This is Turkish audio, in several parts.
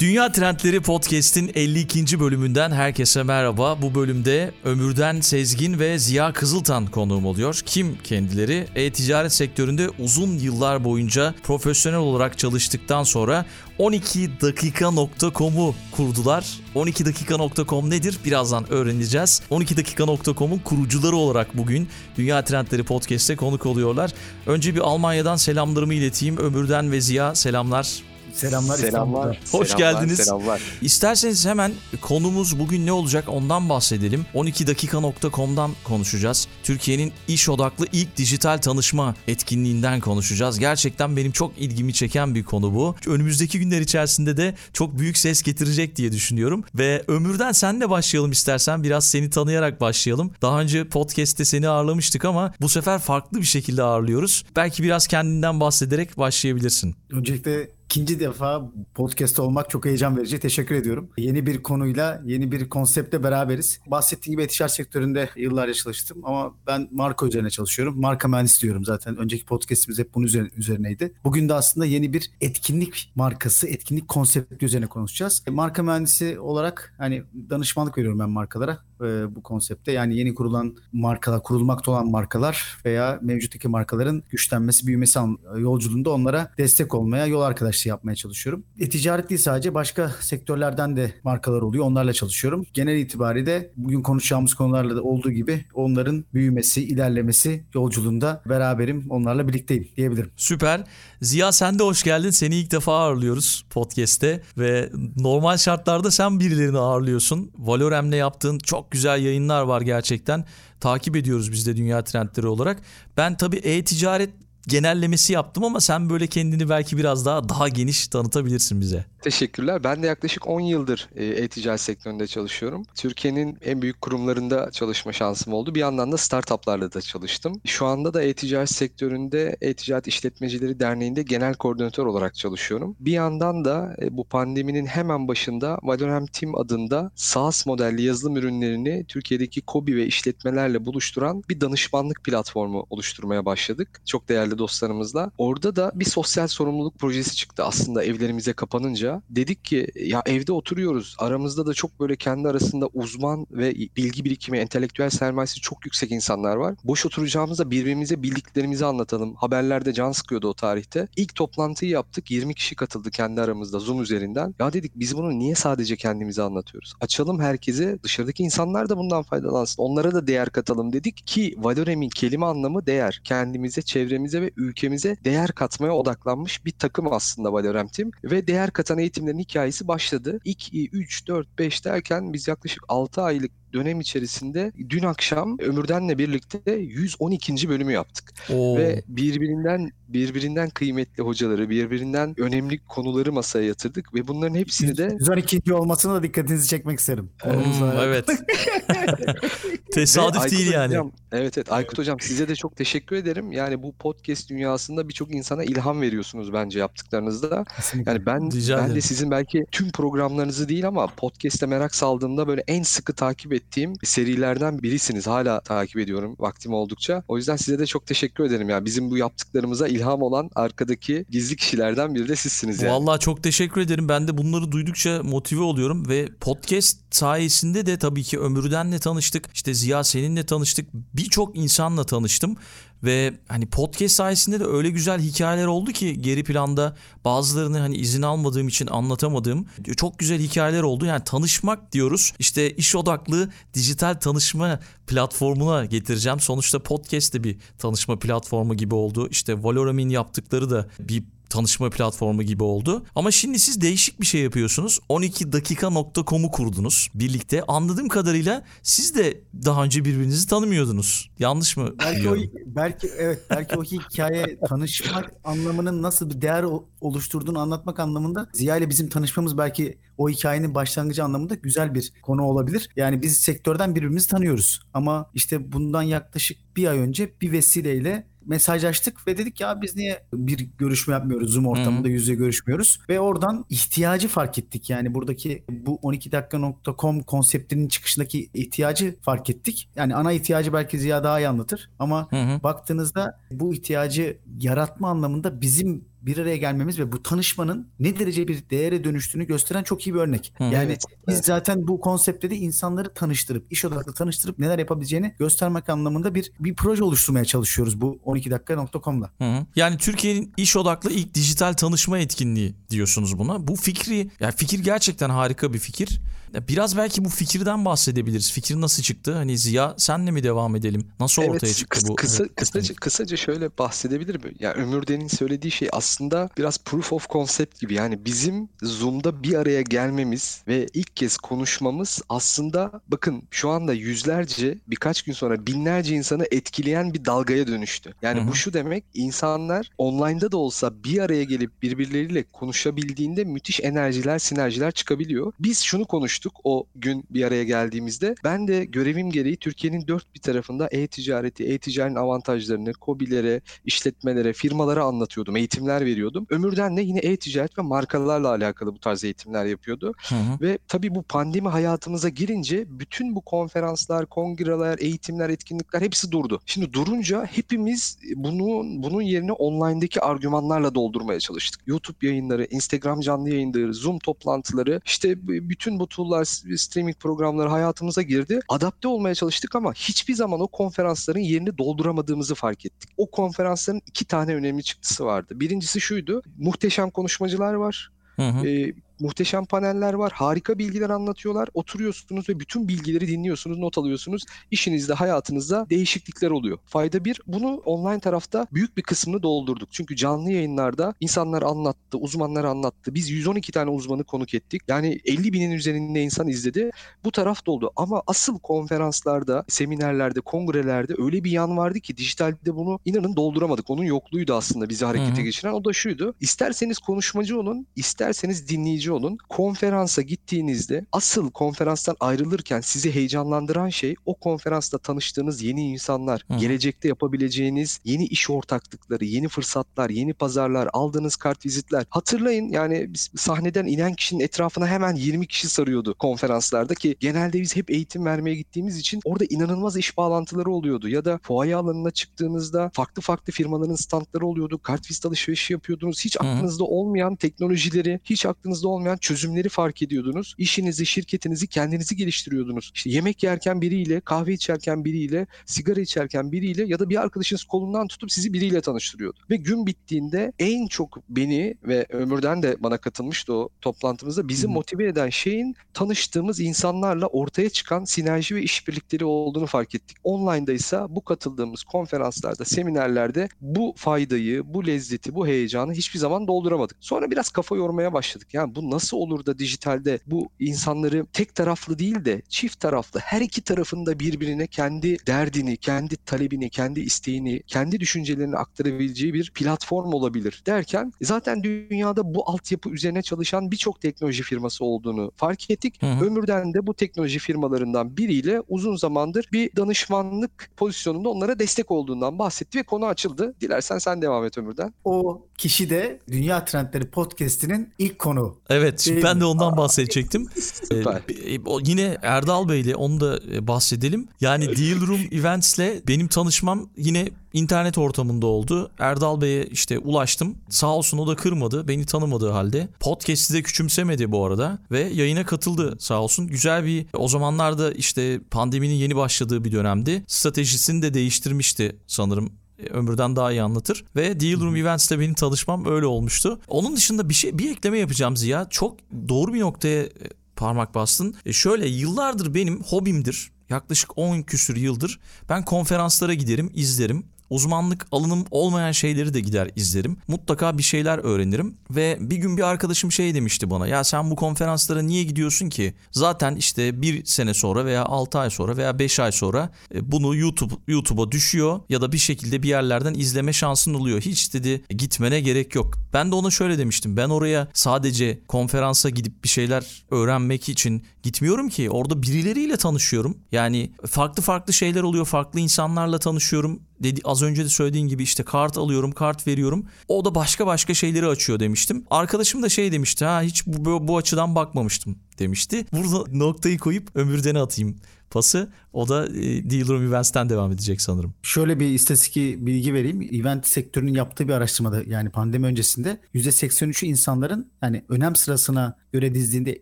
Dünya Trendleri Podcast'in 52. bölümünden herkese merhaba. Bu bölümde Ömürden Sezgin ve Ziya Kızıltan konuğum oluyor. Kim kendileri? E-ticaret sektöründe uzun yıllar boyunca profesyonel olarak çalıştıktan sonra 12dakika.com'u kurdular. 12dakika.com nedir? Birazdan öğreneceğiz. 12dakika.com'un kurucuları olarak bugün Dünya Trendleri Podcast'te konuk oluyorlar. Önce bir Almanya'dan selamlarımı ileteyim. Ömürden ve Ziya selamlar. Selamlar, selamlar Hoş selamlar, geldiniz. Selamlar. İsterseniz hemen konumuz bugün ne olacak ondan bahsedelim. 12dakika.com'dan konuşacağız. Türkiye'nin iş odaklı ilk dijital tanışma etkinliğinden konuşacağız. Gerçekten benim çok ilgimi çeken bir konu bu. Önümüzdeki günler içerisinde de çok büyük ses getirecek diye düşünüyorum. Ve Ömür'den senle başlayalım istersen. Biraz seni tanıyarak başlayalım. Daha önce podcast'te seni ağırlamıştık ama bu sefer farklı bir şekilde ağırlıyoruz. Belki biraz kendinden bahsederek başlayabilirsin. Öncelikle ikinci defa podcast olmak çok heyecan verici. Teşekkür ediyorum. Yeni bir konuyla, yeni bir konseptle beraberiz. Bahsettiğim gibi ticaret sektöründe yıllarca çalıştım ama ben marka üzerine çalışıyorum. Marka mühendisi diyorum zaten. Önceki podcastimiz hep bunun üzerine, üzerineydi. Bugün de aslında yeni bir etkinlik markası, etkinlik konsepti üzerine konuşacağız. Marka mühendisi olarak hani danışmanlık veriyorum ben markalara e, bu konsepte. Yani yeni kurulan markalar, kurulmakta olan markalar veya mevcuttaki markaların güçlenmesi, büyümesi yolculuğunda onlara destek olmaya, yol arkadaşlığı yapmaya çalışıyorum. E, ticaret değil sadece başka sektörlerden de markalar oluyor. Onlarla çalışıyorum. Genel itibariyle bugün konuşacağımız konularla da olduğu gibi onların büyümesi, ilerlemesi yolculuğunda beraberim. Onlarla birlikteyim diyebilirim. Süper. Ziya sen de hoş geldin. Seni ilk defa ağırlıyoruz podcast'te ve normal şartlarda sen birilerini ağırlıyorsun. Valorem'le yaptığın çok güzel yayınlar var gerçekten. Takip ediyoruz biz de dünya trendleri olarak. Ben tabii e-ticaret genellemesi yaptım ama sen böyle kendini belki biraz daha daha geniş tanıtabilirsin bize. Teşekkürler. Ben de yaklaşık 10 yıldır e, e-ticaret sektöründe çalışıyorum. Türkiye'nin en büyük kurumlarında çalışma şansım oldu. Bir yandan da startuplarla da çalıştım. Şu anda da e-ticaret sektöründe E-Ticaret İşletmecileri Derneği'nde genel koordinatör olarak çalışıyorum. Bir yandan da e, bu pandeminin hemen başında Valorem Team adında SaaS modelli yazılım ürünlerini Türkiye'deki KOBİ ve işletmelerle buluşturan bir danışmanlık platformu oluşturmaya başladık. Çok değerli dostlarımızla. Orada da bir sosyal sorumluluk projesi çıktı aslında evlerimize kapanınca. Dedik ki ya evde oturuyoruz. Aramızda da çok böyle kendi arasında uzman ve bilgi birikimi, entelektüel sermayesi çok yüksek insanlar var. Boş oturacağımızda birbirimize bildiklerimizi anlatalım. Haberlerde can sıkıyordu o tarihte. İlk toplantıyı yaptık. 20 kişi katıldı kendi aramızda Zoom üzerinden. Ya dedik biz bunu niye sadece kendimize anlatıyoruz? Açalım herkese. Dışarıdaki insanlar da bundan faydalansın. Onlara da değer katalım dedik ki Valorem'in kelime anlamı değer. Kendimize, çevremize ve ve ülkemize değer katmaya odaklanmış bir takım aslında Valorem Team. Ve değer katan eğitimlerin hikayesi başladı. 2, 3, 4, 5 derken biz yaklaşık 6 aylık dönem içerisinde dün akşam Ömürden'le birlikte 112. bölümü yaptık. Oo. Ve birbirinden birbirinden kıymetli hocaları, birbirinden önemli konuları masaya yatırdık ve bunların hepsini de 112. olmasına da dikkatinizi çekmek isterim. Hmm, evet. Tesadüf değil yani. Hocam, evet evet Aykut Hocam size de çok teşekkür ederim. Yani bu podcast dünyasında birçok insana ilham veriyorsunuz bence yaptıklarınızda. Kesinlikle. Yani ben Rica ben ederim. de sizin belki tüm programlarınızı değil ama podcast'e merak saldığımda böyle en sıkı takip ettiğim serilerden birisiniz. Hala takip ediyorum vaktim oldukça. O yüzden size de çok teşekkür ederim. Yani bizim bu yaptıklarımıza ilham olan arkadaki gizli kişilerden biri de sizsiniz yani. Vallahi çok teşekkür ederim. Ben de bunları duydukça motive oluyorum ve podcast sayesinde de tabii ki Ömürden'le tanıştık. İşte Ziya seninle tanıştık. Birçok insanla tanıştım. Ve hani podcast sayesinde de öyle güzel hikayeler oldu ki geri planda bazılarını hani izin almadığım için anlatamadığım çok güzel hikayeler oldu. Yani tanışmak diyoruz. İşte iş odaklı dijital tanışma platformuna getireceğim. Sonuçta podcast de bir tanışma platformu gibi oldu. İşte Valorem'in yaptıkları da bir tanışma platformu gibi oldu. Ama şimdi siz değişik bir şey yapıyorsunuz. 12dakika.com'u kurdunuz birlikte. Anladığım kadarıyla siz de daha önce birbirinizi tanımıyordunuz. Yanlış mı? Belki o, belki evet belki o hikaye tanışmak anlamının nasıl bir değer oluşturduğunu anlatmak anlamında Ziya ile bizim tanışmamız belki o hikayenin başlangıcı anlamında güzel bir konu olabilir. Yani biz sektörden birbirimizi tanıyoruz ama işte bundan yaklaşık bir ay önce bir vesileyle mesajlaştık ve dedik ya biz niye bir görüşme yapmıyoruz Zoom ortamında yüz yüze görüşmüyoruz ve oradan ihtiyacı fark ettik. Yani buradaki bu 12dakika.com konseptinin çıkışındaki ihtiyacı fark ettik. Yani ana ihtiyacı belki Ziya daha iyi anlatır ama hı hı. baktığınızda bu ihtiyacı yaratma anlamında bizim bir araya gelmemiz ve bu tanışmanın ne derece bir değere dönüştüğünü gösteren çok iyi bir örnek. Hı, yani evet, biz evet. zaten bu konseptte de insanları tanıştırıp, iş odaklı tanıştırıp neler yapabileceğini göstermek anlamında bir bir proje oluşturmaya çalışıyoruz bu 12dakika.com'da. Hı hı. Yani Türkiye'nin iş odaklı ilk dijital tanışma etkinliği diyorsunuz buna. Bu fikri, yani fikir gerçekten harika bir fikir. Biraz belki bu fikirden bahsedebiliriz. Fikir nasıl çıktı? Hani Ziya senle mi devam edelim? Nasıl evet, ortaya çıktı kısa, bu? Kısa, kısaca, kısaca şöyle bahsedebilirim. Yani Ömürden'in söylediği şey aslında biraz proof of concept gibi. Yani bizim Zoom'da bir araya gelmemiz ve ilk kez konuşmamız aslında bakın şu anda yüzlerce birkaç gün sonra binlerce insanı etkileyen bir dalgaya dönüştü. Yani Hı-hı. bu şu demek insanlar online'da da olsa bir araya gelip birbirleriyle konuşabildiğinde müthiş enerjiler, sinerjiler çıkabiliyor. Biz şunu konuştuk konuştuk o gün bir araya geldiğimizde. Ben de görevim gereği Türkiye'nin dört bir tarafında e-ticareti, e-ticaretin avantajlarını COBİ'lere, işletmelere, firmalara anlatıyordum, eğitimler veriyordum. Ömürden de yine e-ticaret ve markalarla alakalı bu tarz eğitimler yapıyordu. Hı hı. Ve tabii bu pandemi hayatımıza girince bütün bu konferanslar, kongreler, eğitimler, etkinlikler hepsi durdu. Şimdi durunca hepimiz bunun bunun yerine online'daki argümanlarla doldurmaya çalıştık. YouTube yayınları, Instagram canlı yayınları, Zoom toplantıları, işte bütün bu tool'lar, streaming programları hayatımıza girdi. Adapte olmaya çalıştık ama hiçbir zaman o konferansların yerini dolduramadığımızı fark ettik. O konferansların iki tane önemli çıktısı vardı. Birincisi şuydu. Muhteşem konuşmacılar var. Hı hı. E, muhteşem paneller var. Harika bilgiler anlatıyorlar. Oturuyorsunuz ve bütün bilgileri dinliyorsunuz, not alıyorsunuz. İşinizde, hayatınızda değişiklikler oluyor. Fayda bir, bunu online tarafta büyük bir kısmını doldurduk. Çünkü canlı yayınlarda insanlar anlattı, uzmanlar anlattı. Biz 112 tane uzmanı konuk ettik. Yani 50 binin üzerinde insan izledi. Bu taraf doldu. Ama asıl konferanslarda, seminerlerde, kongrelerde öyle bir yan vardı ki dijitalde bunu inanın dolduramadık. Onun yokluğuydu aslında bizi harekete Hı-hı. geçiren. O da şuydu. İsterseniz konuşmacı olun, isterseniz dinleyici dinleyici olun. Konferansa gittiğinizde asıl konferanstan ayrılırken sizi heyecanlandıran şey o konferansta tanıştığınız yeni insanlar, Hı. gelecekte yapabileceğiniz yeni iş ortaklıkları, yeni fırsatlar, yeni pazarlar, aldığınız kart vizitler. Hatırlayın yani biz sahneden inen kişinin etrafına hemen 20 kişi sarıyordu konferanslarda ki genelde biz hep eğitim vermeye gittiğimiz için orada inanılmaz iş bağlantıları oluyordu. Ya da fuaye alanına çıktığınızda farklı farklı firmaların standları oluyordu. Kart vizit alışverişi yapıyordunuz. Hiç aklınızda olmayan teknolojileri, hiç aklınızda olmayan çözümleri fark ediyordunuz. İşinizi, şirketinizi, kendinizi geliştiriyordunuz. İşte yemek yerken biriyle, kahve içerken biriyle, sigara içerken biriyle ya da bir arkadaşınız kolundan tutup sizi biriyle tanıştırıyordu. Ve gün bittiğinde en çok beni ve Ömür'den de bana katılmıştı o toplantımızda bizi motive eden şeyin tanıştığımız insanlarla ortaya çıkan sinerji ve işbirlikleri olduğunu fark ettik. Online'da ise bu katıldığımız konferanslarda, seminerlerde bu faydayı, bu lezzeti, bu heyecanı hiçbir zaman dolduramadık. Sonra biraz kafa yormaya başladık. Yani bu nasıl olur da dijitalde bu insanları tek taraflı değil de çift taraflı her iki tarafında birbirine kendi derdini, kendi talebini, kendi isteğini, kendi düşüncelerini aktarabileceği bir platform olabilir derken zaten dünyada bu altyapı üzerine çalışan birçok teknoloji firması olduğunu fark ettik. Hı hı. Ömürden de bu teknoloji firmalarından biriyle uzun zamandır bir danışmanlık pozisyonunda onlara destek olduğundan bahsetti ve konu açıldı. Dilersen sen devam et Ömürden. O kişi de Dünya Trendleri Podcast'inin ilk konu. Evet şimdi ben de ondan bahsedecektim. Süper. Ee, yine Erdal Bey ile onu da e, bahsedelim. Yani Deal Room Events'le benim tanışmam yine internet ortamında oldu. Erdal Bey'e işte ulaştım. Sağ olsun o da kırmadı. Beni tanımadığı halde. Podcast'i de küçümsemedi bu arada. Ve yayına katıldı sağ olsun. Güzel bir o zamanlarda işte pandeminin yeni başladığı bir dönemdi. Stratejisini de değiştirmişti sanırım ömürden daha iyi anlatır. Ve Deal Room Events'te benim tanışmam öyle olmuştu. Onun dışında bir şey bir ekleme yapacağım Ziya. Çok doğru bir noktaya e, parmak bastın. E şöyle yıllardır benim hobimdir. Yaklaşık 10 küsür yıldır ben konferanslara giderim, izlerim uzmanlık alanım olmayan şeyleri de gider izlerim. Mutlaka bir şeyler öğrenirim ve bir gün bir arkadaşım şey demişti bana ya sen bu konferanslara niye gidiyorsun ki? Zaten işte bir sene sonra veya 6 ay sonra veya 5 ay sonra e, bunu YouTube YouTube'a düşüyor ya da bir şekilde bir yerlerden izleme şansın oluyor. Hiç dedi gitmene gerek yok. Ben de ona şöyle demiştim. Ben oraya sadece konferansa gidip bir şeyler öğrenmek için gitmiyorum ki. Orada birileriyle tanışıyorum. Yani farklı farklı şeyler oluyor. Farklı insanlarla tanışıyorum dedi az önce de söylediğin gibi işte kart alıyorum, kart veriyorum. O da başka başka şeyleri açıyor demiştim. Arkadaşım da şey demişti. Ha hiç bu, bu açıdan bakmamıştım demişti. Burada noktayı koyup ömürden atayım pası. O da e, Deal Events'ten devam edecek sanırım. Şöyle bir istatistik bilgi vereyim. Event sektörünün yaptığı bir araştırmada yani pandemi öncesinde %83'ü insanların yani önem sırasına göre dizdiğinde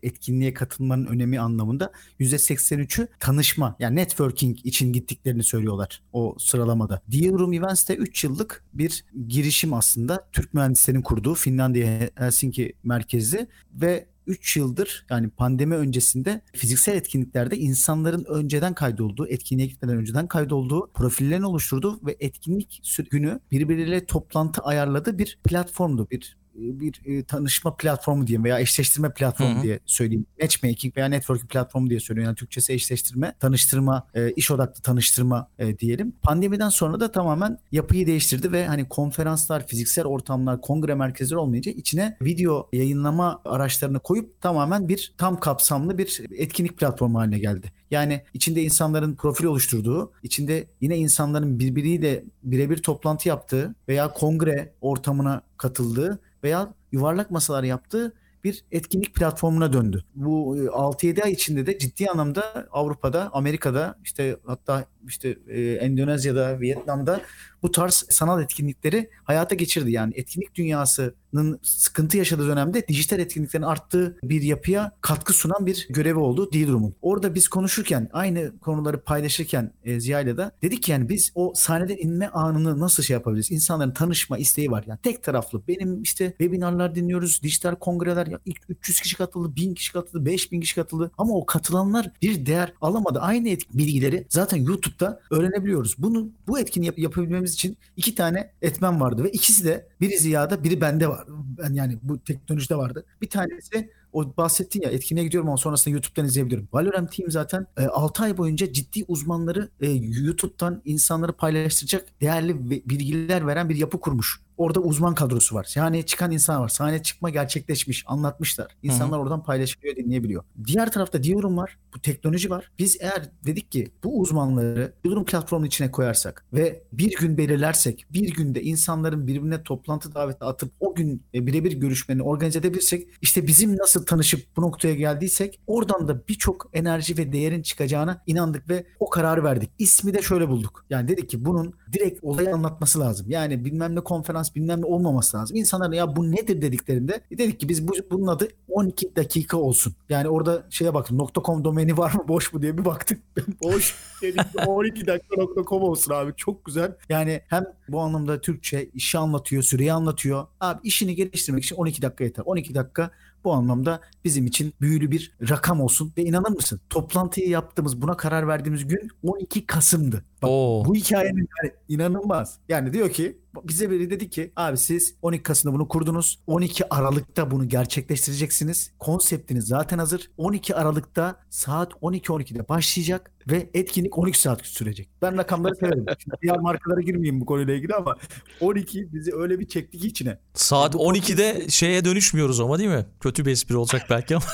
etkinliğe katılmanın önemi anlamında %83'ü tanışma yani networking için gittiklerini söylüyorlar o sıralamada. Deal Room Events de 3 yıllık bir girişim aslında. Türk mühendislerin kurduğu Finlandiya Helsinki merkezli ve 3 yıldır yani pandemi öncesinde fiziksel etkinliklerde insanların önceden kaydolduğu, etkinliğe gitmeden önceden kaydolduğu profillerini oluşturduğu ve etkinlik günü birbiriyle toplantı ayarladığı bir platformdu. Bir bir e, tanışma platformu diyeyim veya eşleştirme platformu Hı-hı. diye söyleyeyim. Matchmaking veya networking platformu diye söylüyorum. Yani Türkçesi eşleştirme, tanıştırma, e, iş odaklı tanıştırma e, diyelim. Pandemiden sonra da tamamen yapıyı değiştirdi ve hani konferanslar, fiziksel ortamlar, kongre merkezleri olmayınca içine video yayınlama araçlarını koyup tamamen bir tam kapsamlı bir etkinlik platformu haline geldi. Yani içinde insanların profil oluşturduğu, içinde yine insanların birbiriyle birebir toplantı yaptığı veya kongre ortamına katıldığı veya yuvarlak masalar yaptığı bir etkinlik platformuna döndü. Bu 6-7 e, ay içinde de ciddi anlamda Avrupa'da, Amerika'da işte hatta işte e, Endonezya'da, Vietnam'da bu tarz sanal etkinlikleri hayata geçirdi. Yani etkinlik dünyasının sıkıntı yaşadığı dönemde dijital etkinliklerin arttığı bir yapıya katkı sunan bir görevi oldu Dealroom'un. Orada biz konuşurken, aynı konuları paylaşırken e, Ziya'yla da dedik ki yani biz o sahneden inme anını nasıl şey yapabiliriz? İnsanların tanışma isteği var. Yani tek taraflı. Benim işte webinarlar dinliyoruz, dijital kongreler ya ilk 300 kişi katıldı, 1000 kişi katıldı, 5000 kişi katıldı. Ama o katılanlar bir değer alamadı. Aynı bilgileri zaten YouTube'da öğrenebiliyoruz. Bunu bu etkinliği yap- yapabilmemiz için iki tane etmen vardı ve ikisi de biri Ziya'da biri bende var. Ben yani bu teknolojide vardı. Bir tanesi o bahsettin ya etkinliğe gidiyorum ama sonrasında YouTube'dan izleyebilirim. Valorant Team zaten e, 6 ay boyunca ciddi uzmanları e, YouTube'dan insanları paylaştıracak değerli bilgiler veren bir yapı kurmuş orada uzman kadrosu var. Sahneye çıkan insan var. Sahneye çıkma gerçekleşmiş. Anlatmışlar. İnsanlar Hı-hı. oradan paylaşabiliyor, dinleyebiliyor. Diğer tarafta Diyorum var. Bu teknoloji var. Biz eğer dedik ki bu uzmanları Diyorum platformunun içine koyarsak ve bir gün belirlersek, bir günde insanların birbirine toplantı daveti atıp o gün e, birebir görüşmeni organize edebilirsek işte bizim nasıl tanışıp bu noktaya geldiysek oradan da birçok enerji ve değerin çıkacağına inandık ve o kararı verdik. İsmi de şöyle bulduk. Yani dedik ki bunun direkt olayı anlatması lazım. Yani bilmem ne konferans bilmem ne olmaması lazım. İnsanlar ya bu nedir dediklerinde e, dedik ki biz bu, bunun adı 12 dakika olsun. Yani orada şeye baktım .com domeni var mı boş mu diye bir baktık. boş dedik 12 dakika .com olsun abi çok güzel. Yani hem bu anlamda Türkçe işi anlatıyor, süreyi anlatıyor. Abi işini geliştirmek için 12 dakika yeter. 12 dakika bu anlamda bizim için büyülü bir rakam olsun. Ve inanır mısın? Toplantıyı yaptığımız, buna karar verdiğimiz gün 12 Kasım'dı. Bak, Oo. bu hikayenin yani inanılmaz. Yani diyor ki bize biri dedi ki abi siz 12 Kasım'da bunu kurdunuz. 12 Aralık'ta bunu gerçekleştireceksiniz. Konseptiniz zaten hazır. 12 Aralık'ta saat 12-12'de başlayacak ve etkinlik 12 saat sürecek. Ben rakamları severim. Şimdi diğer markalara girmeyeyim bu konuyla ilgili ama 12 bizi öyle bir çekti ki içine. Saat 12'de şeye dönüşmüyoruz ama değil mi? Kötü bir espri olacak belki ama.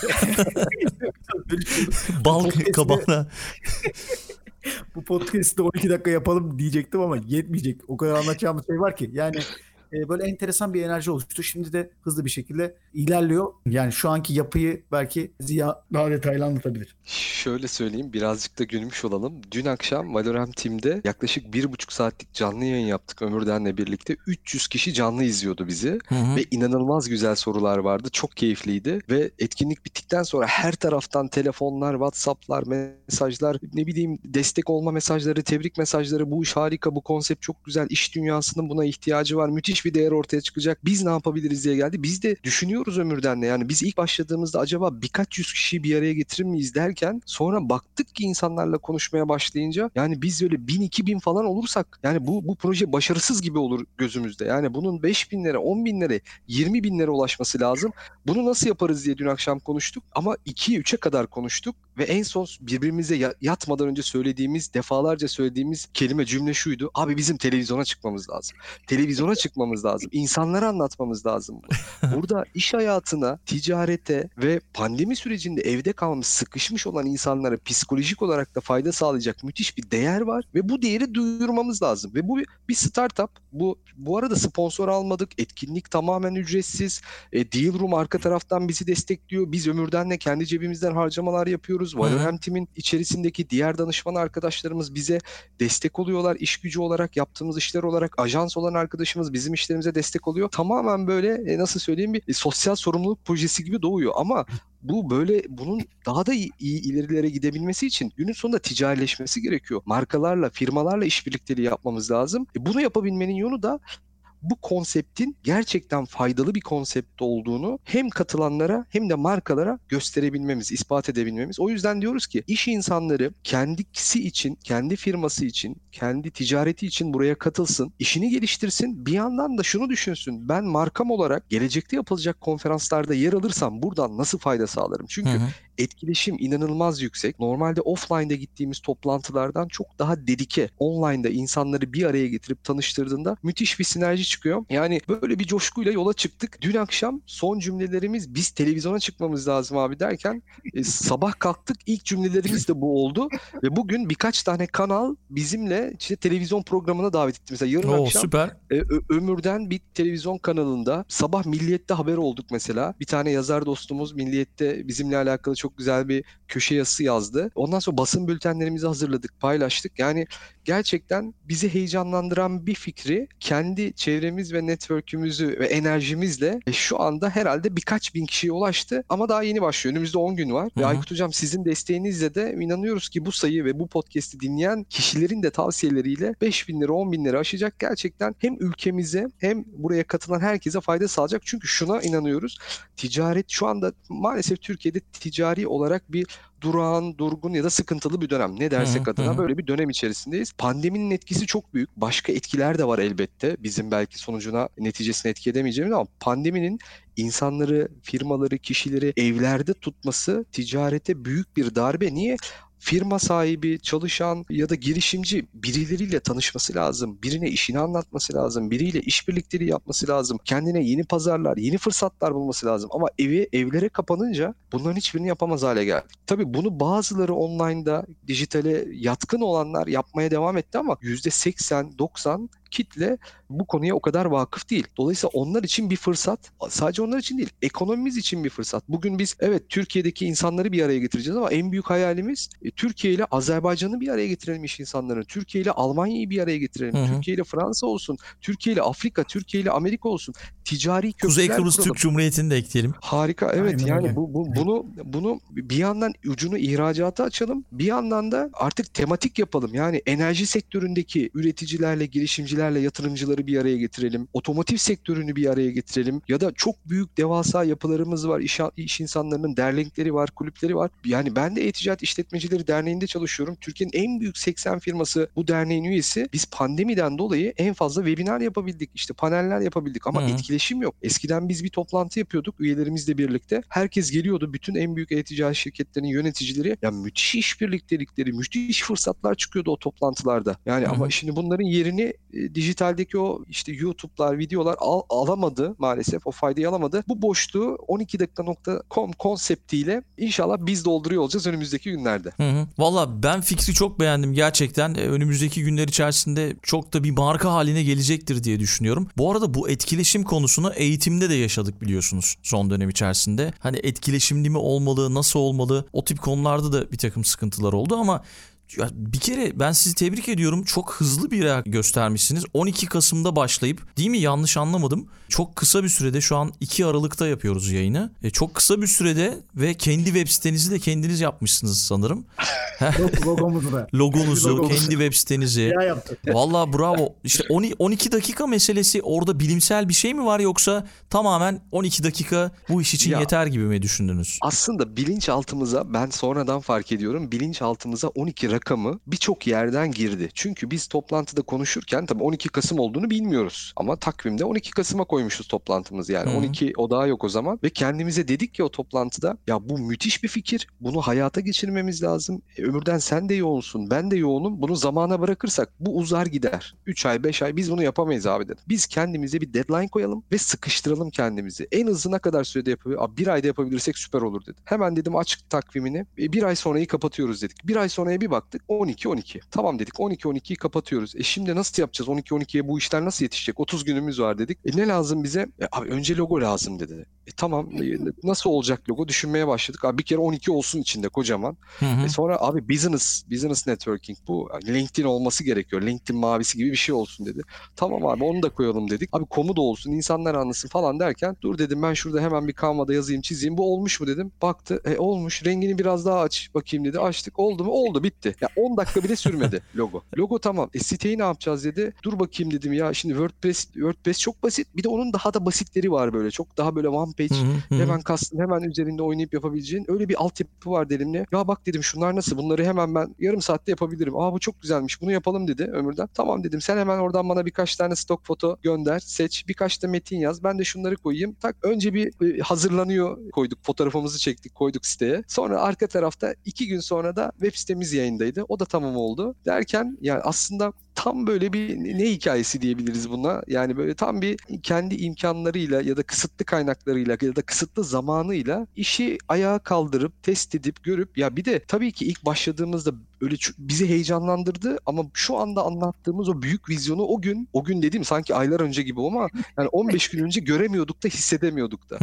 Bal kabağına. Bu podcast'ı 12 dakika yapalım diyecektim ama yetmeyecek. O kadar anlatacağımız şey var ki. Yani e, böyle enteresan bir enerji oluştu. Şimdi de hızlı bir şekilde ilerliyor. Yani şu anki yapıyı belki Ziya daha detaylı anlatabilir. Şöyle söyleyeyim birazcık da gülmüş olalım. Dün akşam Valorant Team'de yaklaşık bir buçuk saatlik canlı yayın yaptık Ömürden'le birlikte. 300 kişi canlı izliyordu bizi hı hı. ve inanılmaz güzel sorular vardı. Çok keyifliydi ve etkinlik bittikten sonra her taraftan telefonlar, WhatsApp'lar, mesajlar, ne bileyim destek olma mesajları, tebrik mesajları. Bu iş harika, bu konsept çok güzel. İş dünyasının buna ihtiyacı var. Müthiş bir değer ortaya çıkacak. Biz ne yapabiliriz diye geldi. Biz de düşünüyoruz ömürden de yani biz ilk başladığımızda acaba birkaç yüz kişiyi bir araya getirir miyiz derken sonra baktık ki insanlarla konuşmaya başlayınca yani biz öyle bin iki bin falan olursak yani bu bu proje başarısız gibi olur gözümüzde. Yani bunun beş binlere, on binlere, yirmi binlere ulaşması lazım. Bunu nasıl yaparız diye dün akşam konuştuk ama ikiye üçe kadar konuştuk ve en son birbirimize yatmadan önce söylediğimiz, defalarca söylediğimiz kelime cümle şuydu. Abi bizim televizyona çıkmamız lazım. Televizyona çıkmamız lazım. İnsanlara anlatmamız lazım. Burada iş hayatına, ticarete ve pandemi sürecinde evde kalmış, sıkışmış olan insanlara psikolojik olarak da fayda sağlayacak müthiş bir değer var ve bu değeri duyurmamız lazım. Ve bu bir startup. Bu bu arada sponsor almadık. Etkinlik tamamen ücretsiz. E, Deal Room arka taraftan bizi destekliyor. Biz Ömürden'le kendi cebimizden harcamalar yapıyoruz. Valorant Team'in içerisindeki diğer danışman arkadaşlarımız bize destek oluyorlar. İş gücü olarak, yaptığımız işler olarak ajans olan arkadaşımız bizim işlerimize destek oluyor. Tamamen böyle e, nasıl söyleyeyim bir e, sosyal sorumluluk projesi gibi doğuyor ama bu böyle bunun daha da iyi, iyi ilerilere gidebilmesi için günün sonunda ticarileşmesi gerekiyor. Markalarla, firmalarla işbirlikleri yapmamız lazım. E bunu yapabilmenin yolu da bu konseptin gerçekten faydalı bir konsept olduğunu hem katılanlara hem de markalara gösterebilmemiz, ispat edebilmemiz. O yüzden diyoruz ki iş insanları kendisi için, kendi firması için, kendi ticareti için buraya katılsın, işini geliştirsin. Bir yandan da şunu düşünsün. Ben markam olarak gelecekte yapılacak konferanslarda yer alırsam buradan nasıl fayda sağlarım? Çünkü hı hı etkileşim inanılmaz yüksek. Normalde offline'da gittiğimiz toplantılardan çok daha dedike. Online'da insanları bir araya getirip tanıştırdığında müthiş bir sinerji çıkıyor. Yani böyle bir coşkuyla yola çıktık. Dün akşam son cümlelerimiz biz televizyona çıkmamız lazım abi derken e, sabah kalktık ilk cümlelerimiz de bu oldu ve bugün birkaç tane kanal bizimle işte televizyon programına davet etti. Mesela yarın Oo, akşam süper. E, Ömür'den bir televizyon kanalında sabah Milliyet'te haber olduk mesela. Bir tane yazar dostumuz Milliyet'te bizimle alakalı çok güzel bir köşe yazısı yazdı. Ondan sonra basın bültenlerimizi hazırladık, paylaştık. Yani gerçekten bizi heyecanlandıran bir fikri kendi çevremiz ve network'ümüzü ve enerjimizle e, şu anda herhalde birkaç bin kişiye ulaştı ama daha yeni başlıyor. Önümüzde 10 gün var. Hı-hı. Ve Aykut Hocam sizin desteğinizle de inanıyoruz ki bu sayı ve bu podcast'i dinleyen kişilerin de tavsiyeleriyle 5 bin lira 10 bin lira aşacak. Gerçekten hem ülkemize hem buraya katılan herkese fayda sağlayacak. Çünkü şuna inanıyoruz. Ticaret şu anda maalesef Türkiye'de ticari olarak bir durağan, durgun ya da sıkıntılı bir dönem. Ne dersek hı, adına hı. böyle bir dönem içerisindeyiz. Pandeminin etkisi çok büyük. Başka etkiler de var elbette. Bizim belki sonucuna, neticesine etki edemeyeceğimiz ama pandeminin insanları, firmaları, kişileri evlerde tutması ticarete büyük bir darbe. Niye? Firma sahibi, çalışan ya da girişimci birileriyle tanışması lazım. Birine işini anlatması lazım. Biriyle işbirlikleri yapması lazım. Kendine yeni pazarlar, yeni fırsatlar bulması lazım. Ama evi evlere kapanınca bunların hiçbirini yapamaz hale geldi. Tabii bunu bazıları online'da dijitale yatkın olanlar yapmaya devam etti ama %80-90 kitle bu konuya o kadar vakıf değil. Dolayısıyla onlar için bir fırsat. Sadece onlar için değil, ekonomimiz için bir fırsat. Bugün biz evet Türkiye'deki insanları bir araya getireceğiz ama en büyük hayalimiz e, Türkiye ile Azerbaycan'ı bir araya getirelim iş insanlarını. Türkiye ile Almanya'yı bir araya getirelim. Hı hı. Türkiye ile Fransa olsun. Türkiye ile Afrika, Türkiye ile Amerika olsun. Ticari köprüler Kuzey Kıbrıs kuralım. Türk Cumhuriyeti'ni de ekleyelim. Harika. Evet Aynen yani bu, bu, bunu bunu bir yandan ucunu ihracata açalım. Bir yandan da artık tematik yapalım. Yani enerji sektöründeki üreticilerle, girişimcilerle girişimcilerle yatırımcıları bir araya getirelim. Otomotiv sektörünü bir araya getirelim. Ya da çok büyük devasa yapılarımız var. İş, iş insanlarının derneğleri var, kulüpleri var. Yani ben de E-Ticaret İşletmecileri Derneği'nde çalışıyorum. Türkiye'nin en büyük 80 firması bu derneğin üyesi. Biz pandemiden dolayı en fazla webinar yapabildik. İşte paneller yapabildik ama Hı. etkileşim yok. Eskiden biz bir toplantı yapıyorduk üyelerimizle birlikte. Herkes geliyordu. Bütün en büyük e-ticaret şirketlerinin yöneticileri. Ya müthiş işbirliktelikleri, müthiş fırsatlar çıkıyordu o toplantılarda. Yani Hı. ama şimdi bunların yerini e, dijitaldeki o işte YouTube'lar, videolar al, alamadı maalesef. O faydayı alamadı. Bu boşluğu 12 dakika.com konseptiyle inşallah biz dolduruyor olacağız önümüzdeki günlerde. Hı hı. Valla ben fikri çok beğendim gerçekten. E, önümüzdeki günler içerisinde çok da bir marka haline gelecektir diye düşünüyorum. Bu arada bu etkileşim konusunu eğitimde de yaşadık biliyorsunuz son dönem içerisinde. Hani etkileşimli mi olmalı, nasıl olmalı o tip konularda da bir takım sıkıntılar oldu ama ya bir kere ben sizi tebrik ediyorum. Çok hızlı bir reaksiyon göstermişsiniz. 12 Kasım'da başlayıp değil mi yanlış anlamadım. Çok kısa bir sürede şu an 2 Aralık'ta yapıyoruz yayını. E, çok kısa bir sürede ve kendi web sitenizi de kendiniz yapmışsınız sanırım. Logomuzu da. Logonuzu, kendi web sitenizi. Ya yaptık. Valla bravo. İşte 12 dakika meselesi orada bilimsel bir şey mi var yoksa tamamen 12 dakika bu iş için ya, yeter gibi mi düşündünüz? Aslında bilinçaltımıza ben sonradan fark ediyorum. Bilinçaltımıza 12 rakamı birçok yerden girdi. Çünkü biz toplantıda konuşurken tabii 12 Kasım olduğunu bilmiyoruz. Ama takvimde 12 Kasım'a koymuşuz toplantımız yani. Hı. 12 odağı yok o zaman. Ve kendimize dedik ki o toplantıda ya bu müthiş bir fikir. Bunu hayata geçirmemiz lazım. E, ömürden sen de yoğunsun, ben de yoğunum. Bunu zamana bırakırsak bu uzar gider. 3 ay, 5 ay biz bunu yapamayız abi dedim. Biz kendimize bir deadline koyalım ve sıkıştıralım kendimizi. En hızlı ne kadar sürede yapabilir? Abi bir ayda yapabilirsek süper olur dedim. Hemen dedim açık takvimini. E, bir ay sonrayı kapatıyoruz dedik. Bir ay sonraya bir baktık 12-12. Tamam dedik 12-12'yi kapatıyoruz. E şimdi nasıl yapacağız? 12-12'ye bu işler nasıl yetişecek? 30 günümüz var dedik. E ne lazım bize? E, abi önce logo lazım dedi. E tamam e, nasıl olacak logo? Düşünmeye başladık. Abi bir kere 12 olsun içinde kocaman. Hı hı. E sonra abi business, business networking bu. LinkedIn olması gerekiyor. LinkedIn mavisi gibi bir şey olsun dedi. Tamam abi onu da koyalım dedik. Abi komu da olsun insanlar anlasın falan derken dur dedim ben şurada hemen bir Canva'da yazayım çizeyim. Bu olmuş mu dedim. Baktı e olmuş rengini biraz daha aç bakayım dedi. Açtık oldu mu? Oldu bitti. Ya 10 dakika bile sürmedi logo. Logo tamam. E siteyi ne yapacağız dedi. Dur bakayım dedim ya şimdi WordPress WordPress çok basit. Bir de onun daha da basitleri var böyle. Çok daha böyle one page hemen custom hemen üzerinde oynayıp yapabileceğin öyle bir altyapı var elimde. Ya bak dedim şunlar nasıl? Bunları hemen ben yarım saatte yapabilirim. Aa bu çok güzelmiş. Bunu yapalım dedi Ömür'den. Tamam dedim. Sen hemen oradan bana birkaç tane stok foto gönder, seç. Birkaç da metin yaz. Ben de şunları koyayım. Tak önce bir e, hazırlanıyor koyduk. Fotoğrafımızı çektik, koyduk siteye. Sonra arka tarafta iki gün sonra da web sitemiz yayındaydı. O da tamam oldu. Derken yani aslında tam böyle bir ne hikayesi diyebiliriz buna. Yani böyle tam bir kendi imkanlarıyla ya da kısıtlı kaynaklarıyla ya da kısıtlı zamanıyla işi ayağa kaldırıp test edip görüp ya bir de tabii ki ilk başladığımızda öyle bizi heyecanlandırdı ama şu anda anlattığımız o büyük vizyonu o gün o gün dediğim sanki aylar önce gibi ama yani 15 gün önce göremiyorduk da hissedemiyorduk da.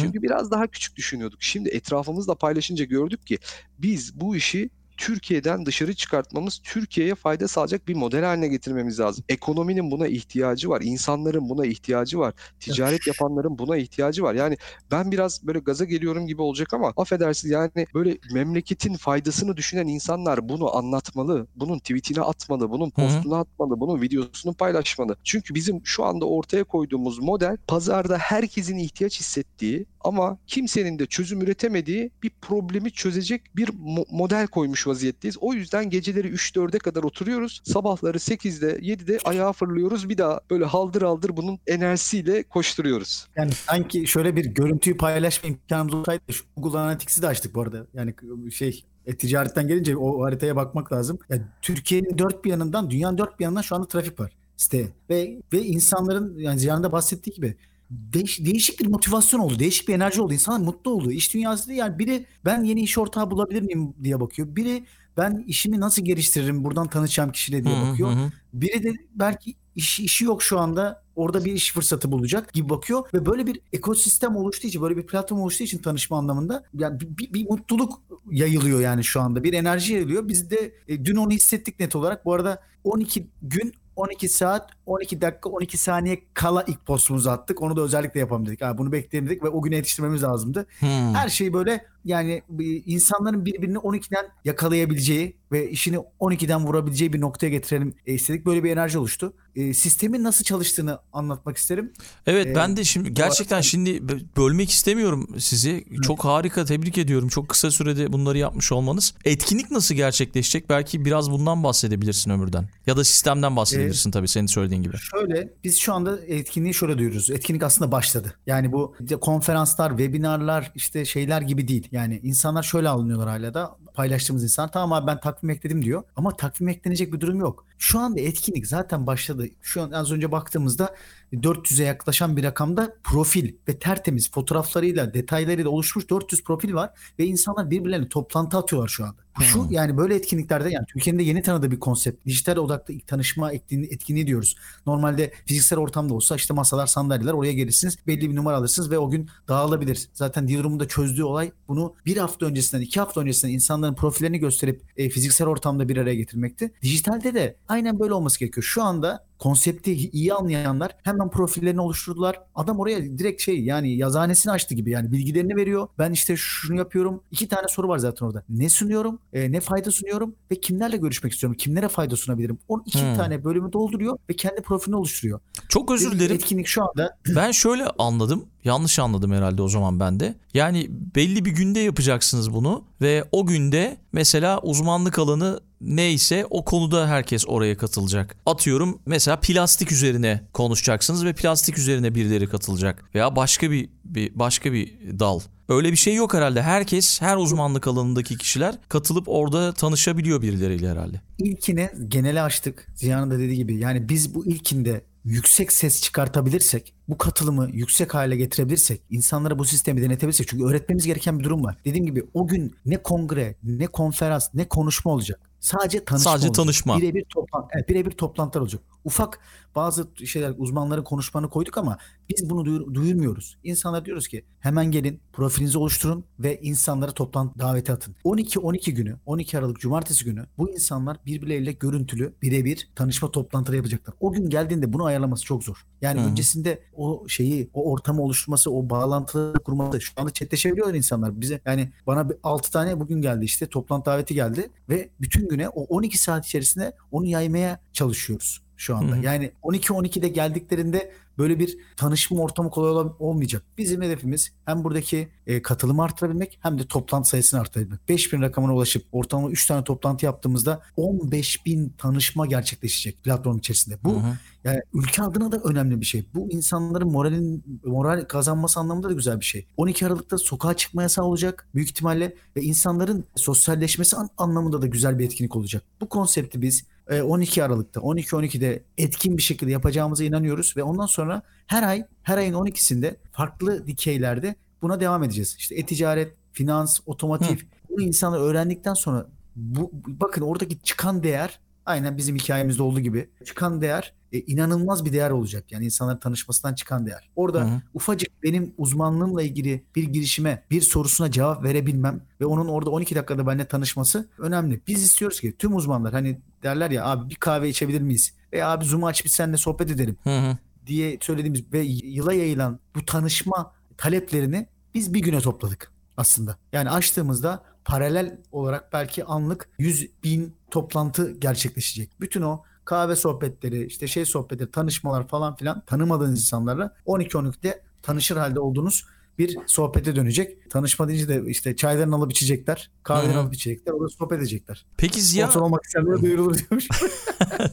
Çünkü biraz daha küçük düşünüyorduk. Şimdi etrafımızla paylaşınca gördük ki biz bu işi Türkiye'den dışarı çıkartmamız, Türkiye'ye fayda sağlayacak bir model haline getirmemiz lazım. Ekonominin buna ihtiyacı var, insanların buna ihtiyacı var, ticaret yapanların buna ihtiyacı var. Yani ben biraz böyle gaza geliyorum gibi olacak ama affedersiniz yani böyle memleketin faydasını düşünen insanlar bunu anlatmalı, bunun tweetine atmalı, bunun postuna atmalı, bunun videosunu paylaşmalı. Çünkü bizim şu anda ortaya koyduğumuz model pazarda herkesin ihtiyaç hissettiği ama kimsenin de çözüm üretemediği bir problemi çözecek bir mo- model koymuş vaziyetteyiz. O yüzden geceleri 3-4'e kadar oturuyoruz. Sabahları 8'de 7'de ayağa fırlıyoruz. Bir daha böyle haldır haldır bunun enerjisiyle koşturuyoruz. Yani sanki şöyle bir görüntüyü paylaşma imkanımız olsaydı Google Analytics'i de açtık bu arada. Yani şey e, ticaretten gelince o haritaya bakmak lazım. Yani Türkiye'nin dört bir yanından, dünyanın dört bir yanından şu anda trafik var siteye. Ve ve insanların yani Ziyan'da bahsettiği gibi değiş, değişik bir motivasyon oldu. Değişik bir enerji oldu. İnsanlar mutlu oldu. İş dünyası yani biri ben yeni iş ortağı bulabilir miyim diye bakıyor. Biri ben işimi nasıl geliştiririm buradan tanışacağım kişiyle diye bakıyor. Hı hı. Biri de belki iş, işi yok şu anda orada bir iş fırsatı bulacak gibi bakıyor ve böyle bir ekosistem oluştuğu için böyle bir platform oluştuğu için tanışma anlamında yani bir, bir, bir mutluluk yayılıyor yani şu anda bir enerji yayılıyor. Biz de e, dün onu hissettik net olarak. Bu arada 12 gün 12 saat 12 dakika 12 saniye kala ilk postumuzu attık. Onu da özellikle yapalım dedik. Ha, bunu bekleyemedik ve o güne yetiştirmemiz lazımdı. Hmm. Her şey böyle yani insanların birbirini 12'den yakalayabileceği ve işini 12'den vurabileceği bir noktaya getirelim istedik. Böyle bir enerji oluştu. E, sistemin nasıl çalıştığını anlatmak isterim. Evet ee, ben de şimdi gerçekten şimdi bölmek istemiyorum sizi. Evet. Çok harika tebrik ediyorum. Çok kısa sürede bunları yapmış olmanız. Etkinlik nasıl gerçekleşecek? Belki biraz bundan bahsedebilirsin Ömür'den. Ya da sistemden bahsedebilirsin ee, tabii senin söylediğin gibi. Şöyle biz şu anda etkinliği şöyle duyuyoruz. Etkinlik aslında başladı. Yani bu konferanslar, webinarlar işte şeyler gibi değil. Yani insanlar şöyle alınıyorlar hala da paylaştığımız insan tamam abi ben takvim ekledim diyor. Ama takvim eklenecek bir durum yok. Şu anda etkinlik zaten başladı. Şu an az önce baktığımızda 400'e yaklaşan bir rakamda profil ve tertemiz fotoğraflarıyla detaylarıyla oluşmuş 400 profil var ve insanlar birbirlerine toplantı atıyorlar şu anda. Hmm. Şu yani böyle etkinliklerde yani Türkiye'nin de yeni tanıdığı bir konsept. Dijital odaklı ilk tanışma etkinliği, etkinliği diyoruz. Normalde fiziksel ortamda olsa işte masalar, sandalyeler oraya gelirsiniz. Belli bir numara alırsınız ve o gün dağılabilir. Zaten Dealroom'un da çözdüğü olay bunu bir hafta öncesinden, iki hafta öncesinden insanların profillerini gösterip e, fiziksel ortamda bir araya getirmekti. Dijitalde de aynen böyle olması gerekiyor. Şu anda konsepti iyi anlayanlar hemen profillerini oluşturdular. Adam oraya direkt şey yani yazhanesini açtı gibi yani bilgilerini veriyor. Ben işte şunu yapıyorum. İki tane soru var zaten orada. Ne sunuyorum? E, ne fayda sunuyorum? Ve kimlerle görüşmek istiyorum? Kimlere fayda sunabilirim? O iki hmm. tane bölümü dolduruyor ve kendi profilini oluşturuyor. Çok özür dilerim. Etkinlik şu anda. Ben şöyle anladım. Yanlış anladım herhalde o zaman ben de. Yani belli bir günde yapacaksınız bunu ve o günde mesela uzmanlık alanı neyse o konuda herkes oraya katılacak. Atıyorum mesela plastik üzerine konuşacaksınız ve plastik üzerine birileri katılacak veya başka bir, bir başka bir dal. Öyle bir şey yok herhalde. Herkes, her uzmanlık alanındaki kişiler katılıp orada tanışabiliyor birileriyle herhalde. İlkine genele açtık. Ziya'nın da dediği gibi. Yani biz bu ilkinde yüksek ses çıkartabilirsek, bu katılımı yüksek hale getirebilirsek, insanlara bu sistemi denetebilirsek çünkü öğretmemiz gereken bir durum var. Dediğim gibi o gün ne kongre, ne konferans, ne konuşma olacak. Sadece tanışma Sadece olacak. tanışma. Birebir toplantı, evet, birebir toplantılar olacak. Ufak bazı şeyler uzmanların konuşmanı koyduk ama biz bunu duyur, duyurmuyoruz. İnsanlar diyoruz ki hemen gelin profilinizi oluşturun ve insanlara toplantı daveti atın. 12-12 günü 12 Aralık Cumartesi günü bu insanlar birbirleriyle görüntülü birebir tanışma toplantıları yapacaklar. O gün geldiğinde bunu ayarlaması çok zor. Yani Hı. öncesinde o şeyi o ortamı oluşturması o bağlantıları kurması şu anda chatleşebiliyorlar insanlar. Bize yani bana 6 tane bugün geldi işte toplantı daveti geldi ve bütün güne o 12 saat içerisinde onu yaymaya çalışıyoruz şu anda. Hı hı. Yani 12-12'de geldiklerinde böyle bir tanışma ortamı kolay olmayacak. Bizim hedefimiz hem buradaki e, katılımı artırabilmek hem de toplantı sayısını artırabilmek. 5000 rakamına ulaşıp ortalama 3 tane toplantı yaptığımızda 15.000 tanışma gerçekleşecek platform içerisinde. Bu hı hı. yani ülke adına da önemli bir şey. Bu insanların moralin moral kazanması anlamında da güzel bir şey. 12 Aralık'ta sokağa çıkma yasağı olacak büyük ihtimalle ve insanların sosyalleşmesi anlamında da güzel bir etkinlik olacak. Bu konsepti biz 12 e, Aralık'ta 12-12'de etkin bir şekilde yapacağımıza inanıyoruz ve ondan sonra her ay her ayın 12'sinde farklı dikeylerde buna devam edeceğiz. İşte e-ticaret, finans, otomotiv Hı. bunu insanlar öğrendikten sonra bu bakın oradaki çıkan değer aynen bizim hikayemizde olduğu gibi çıkan değer e, inanılmaz bir değer olacak. Yani insanların tanışmasından çıkan değer. Orada Hı-hı. ufacık benim uzmanlığımla ilgili bir girişime, bir sorusuna cevap verebilmem ve onun orada 12 dakikada benimle tanışması önemli. Biz istiyoruz ki tüm uzmanlar hani derler ya abi bir kahve içebilir miyiz? Veya abi Zoom'u aç bir seninle sohbet edelim. Hı-hı. diye söylediğimiz ve yıla yayılan bu tanışma taleplerini biz bir güne topladık aslında. Yani açtığımızda paralel olarak belki anlık 100 bin toplantı gerçekleşecek. Bütün o kahve sohbetleri, işte şey sohbetleri, tanışmalar falan filan tanımadığınız insanlarla 12-12'de tanışır halde olduğunuz bir sohbete dönecek. Tanışma deyince de işte çaylarını alıp içecekler, kahvelerini alıp içecekler, orada sohbet edecekler. Peki Ziya... Sponsor olmak isteyenlere duyurulur diyormuş.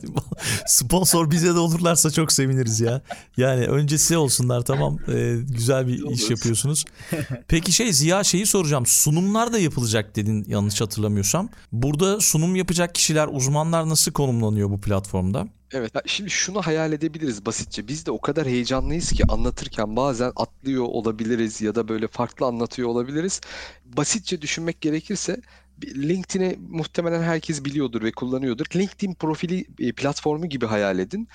Sponsor bize de olurlarsa çok seviniriz ya. Yani öncesi olsunlar tamam ee, güzel bir iş yapıyorsunuz. Peki şey Ziya şeyi soracağım. Sunumlar da yapılacak dedin yanlış hatırlamıyorsam. Burada sunum yapacak kişiler, uzmanlar nasıl konumlanıyor bu platformda? Evet, şimdi şunu hayal edebiliriz basitçe. Biz de o kadar heyecanlıyız ki anlatırken bazen atlıyor olabiliriz ya da böyle farklı anlatıyor olabiliriz. Basitçe düşünmek gerekirse LinkedIn'i muhtemelen herkes biliyordur ve kullanıyordur. LinkedIn profili e, platformu gibi hayal edin.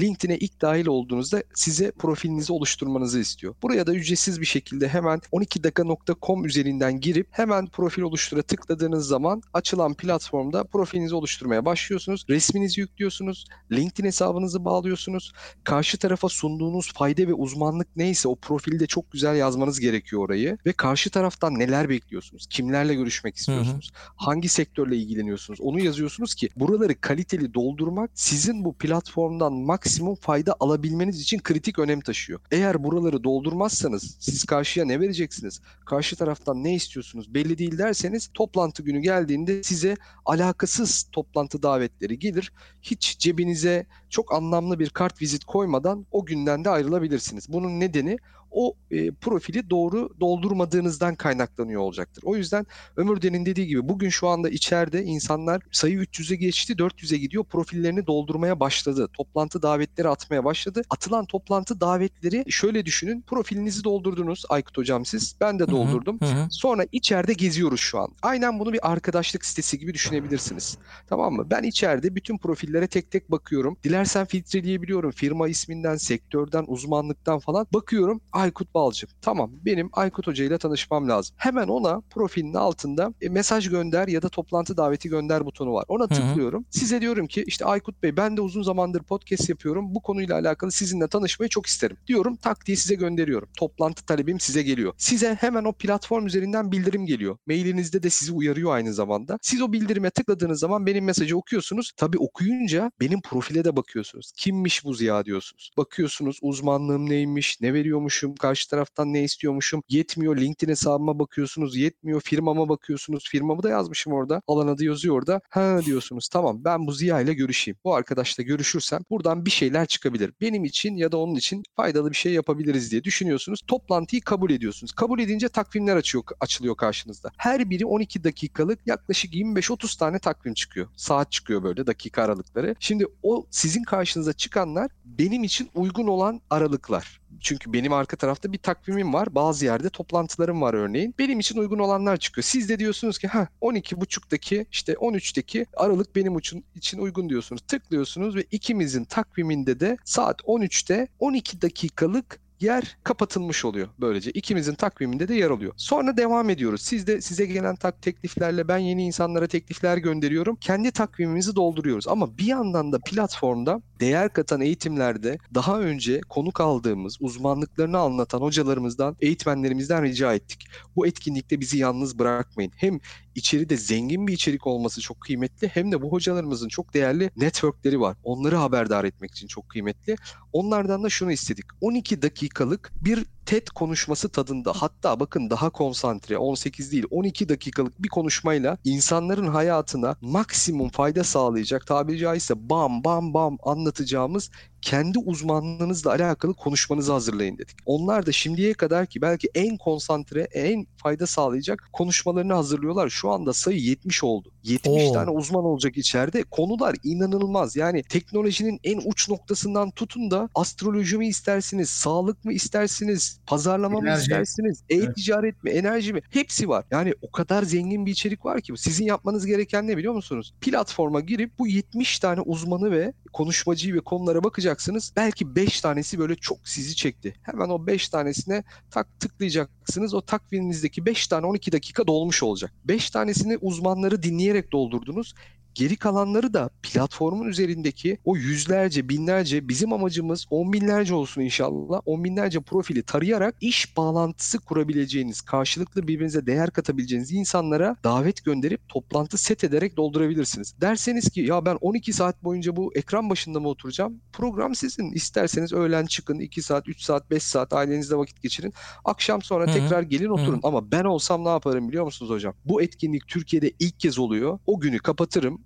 LinkedIn'e ilk dahil olduğunuzda size profilinizi oluşturmanızı istiyor. Buraya da ücretsiz bir şekilde hemen 12dakika.com üzerinden girip hemen profil oluştura tıkladığınız zaman açılan platformda profilinizi oluşturmaya başlıyorsunuz. Resminizi yüklüyorsunuz. LinkedIn hesabınızı bağlıyorsunuz. Karşı tarafa sunduğunuz fayda ve uzmanlık neyse o profilde çok güzel yazmanız gerekiyor orayı ve karşı taraftan neler bekliyorsunuz? Kimlerle görüşmek istiyorsunuz? Yapıyorsunuz? Hangi sektörle ilgileniyorsunuz? Onu yazıyorsunuz ki buraları kaliteli doldurmak sizin bu platformdan maksimum fayda alabilmeniz için kritik önem taşıyor. Eğer buraları doldurmazsanız siz karşıya ne vereceksiniz? Karşı taraftan ne istiyorsunuz? Belli değil derseniz toplantı günü geldiğinde size alakasız toplantı davetleri gelir. Hiç cebinize çok anlamlı bir kart vizit koymadan o günden de ayrılabilirsiniz. Bunun nedeni o e, profili doğru doldurmadığınızdan kaynaklanıyor olacaktır. O yüzden Ömürden'in dediği gibi bugün şu anda içeride insanlar sayı 300'e geçti 400'e gidiyor profillerini doldurmaya başladı. Toplantı davetleri atmaya başladı. Atılan toplantı davetleri şöyle düşünün profilinizi doldurdunuz Aykut hocam siz ben de doldurdum. Hı hı. Sonra içeride geziyoruz şu an. Aynen bunu bir arkadaşlık sitesi gibi düşünebilirsiniz. Tamam mı? Ben içeride bütün profillere tek tek bakıyorum. Dilersen filtreleyebiliyorum. Firma isminden, sektörden, uzmanlıktan falan bakıyorum. Aa Aykut Balcı. Tamam benim Aykut Hoca ile tanışmam lazım. Hemen ona profilin altında e, mesaj gönder ya da toplantı daveti gönder butonu var. Ona tıklıyorum. Hı hı. Size diyorum ki işte Aykut Bey ben de uzun zamandır podcast yapıyorum. Bu konuyla alakalı sizinle tanışmayı çok isterim. Diyorum tak diye size gönderiyorum. Toplantı talebim size geliyor. Size hemen o platform üzerinden bildirim geliyor. Mailinizde de sizi uyarıyor aynı zamanda. Siz o bildirime tıkladığınız zaman benim mesajı okuyorsunuz. Tabii okuyunca benim profile de bakıyorsunuz. Kimmiş bu Ziya diyorsunuz. Bakıyorsunuz uzmanlığım neymiş, ne veriyormuşum, karşı taraftan ne istiyormuşum. Yetmiyor LinkedIn hesabıma bakıyorsunuz, yetmiyor firmama bakıyorsunuz. Firmamı da yazmışım orada. Alan adı yazıyor orada. Ha diyorsunuz tamam ben bu Ziya ile görüşeyim. Bu arkadaşla görüşürsem buradan bir şeyler çıkabilir. Benim için ya da onun için faydalı bir şey yapabiliriz diye düşünüyorsunuz. Toplantıyı kabul ediyorsunuz. Kabul edince takvimler açıyor, açılıyor karşınızda. Her biri 12 dakikalık yaklaşık 25-30 tane takvim çıkıyor. Saat çıkıyor böyle dakika aralıkları. Şimdi o sizin karşınıza çıkanlar benim için uygun olan aralıklar. Çünkü benim arka tarafta bir takvimim var. Bazı yerde toplantılarım var örneğin. Benim için uygun olanlar çıkıyor. Siz de diyorsunuz ki ha 12.30'daki işte 13'teki aralık benim için, için uygun diyorsunuz. Tıklıyorsunuz ve ikimizin takviminde de saat 13'te 12 dakikalık yer kapatılmış oluyor böylece. ikimizin takviminde de yer alıyor. Sonra devam ediyoruz. Siz de size gelen tak tekliflerle ben yeni insanlara teklifler gönderiyorum. Kendi takvimimizi dolduruyoruz. Ama bir yandan da platformda değer katan eğitimlerde daha önce konuk aldığımız, uzmanlıklarını anlatan hocalarımızdan, eğitmenlerimizden rica ettik. Bu etkinlikte bizi yalnız bırakmayın. Hem içeride zengin bir içerik olması çok kıymetli hem de bu hocalarımızın çok değerli networkleri var. Onları haberdar etmek için çok kıymetli. Onlardan da şunu istedik. 12 dakikalık bir TED konuşması tadında hatta bakın daha konsantre 18 değil 12 dakikalık bir konuşmayla insanların hayatına maksimum fayda sağlayacak tabiri caizse bam bam bam anlatacağımız kendi uzmanlığınızla alakalı konuşmanızı hazırlayın dedik. Onlar da şimdiye kadar ki belki en konsantre, en fayda sağlayacak konuşmalarını hazırlıyorlar. Şu anda sayı 70 oldu. 70 Oo. tane uzman olacak içeride. Konular inanılmaz. Yani teknolojinin en uç noktasından tutun da astroloji mi istersiniz, sağlık mı istersiniz, pazarlama mı istersiniz, e-ticaret evet. mi, enerji mi? Hepsi var. Yani o kadar zengin bir içerik var ki sizin yapmanız gereken ne biliyor musunuz? Platforma girip bu 70 tane uzmanı ve konuşmacıyı ve konulara bakacaksınız. Belki 5 tanesi böyle çok sizi çekti. Hemen o 5 tanesine tak tıklayacaksınız. O takviminizdeki 5 tane 12 dakika dolmuş olacak. 5 tanesini uzmanları dinleyerek doldurdunuz. Geri kalanları da platformun üzerindeki o yüzlerce, binlerce bizim amacımız on binlerce olsun inşallah. On binlerce profili tarayarak iş bağlantısı kurabileceğiniz, karşılıklı birbirinize değer katabileceğiniz insanlara davet gönderip toplantı set ederek doldurabilirsiniz. Derseniz ki ya ben 12 saat boyunca bu ekran başında mı oturacağım? Program sizin. İsterseniz öğlen çıkın 2 saat, 3 saat, 5 saat ailenizle vakit geçirin. Akşam sonra Hı-hı. tekrar gelin oturun. Hı-hı. Ama ben olsam ne yaparım biliyor musunuz hocam? Bu etkinlik Türkiye'de ilk kez oluyor. O günü kapatırım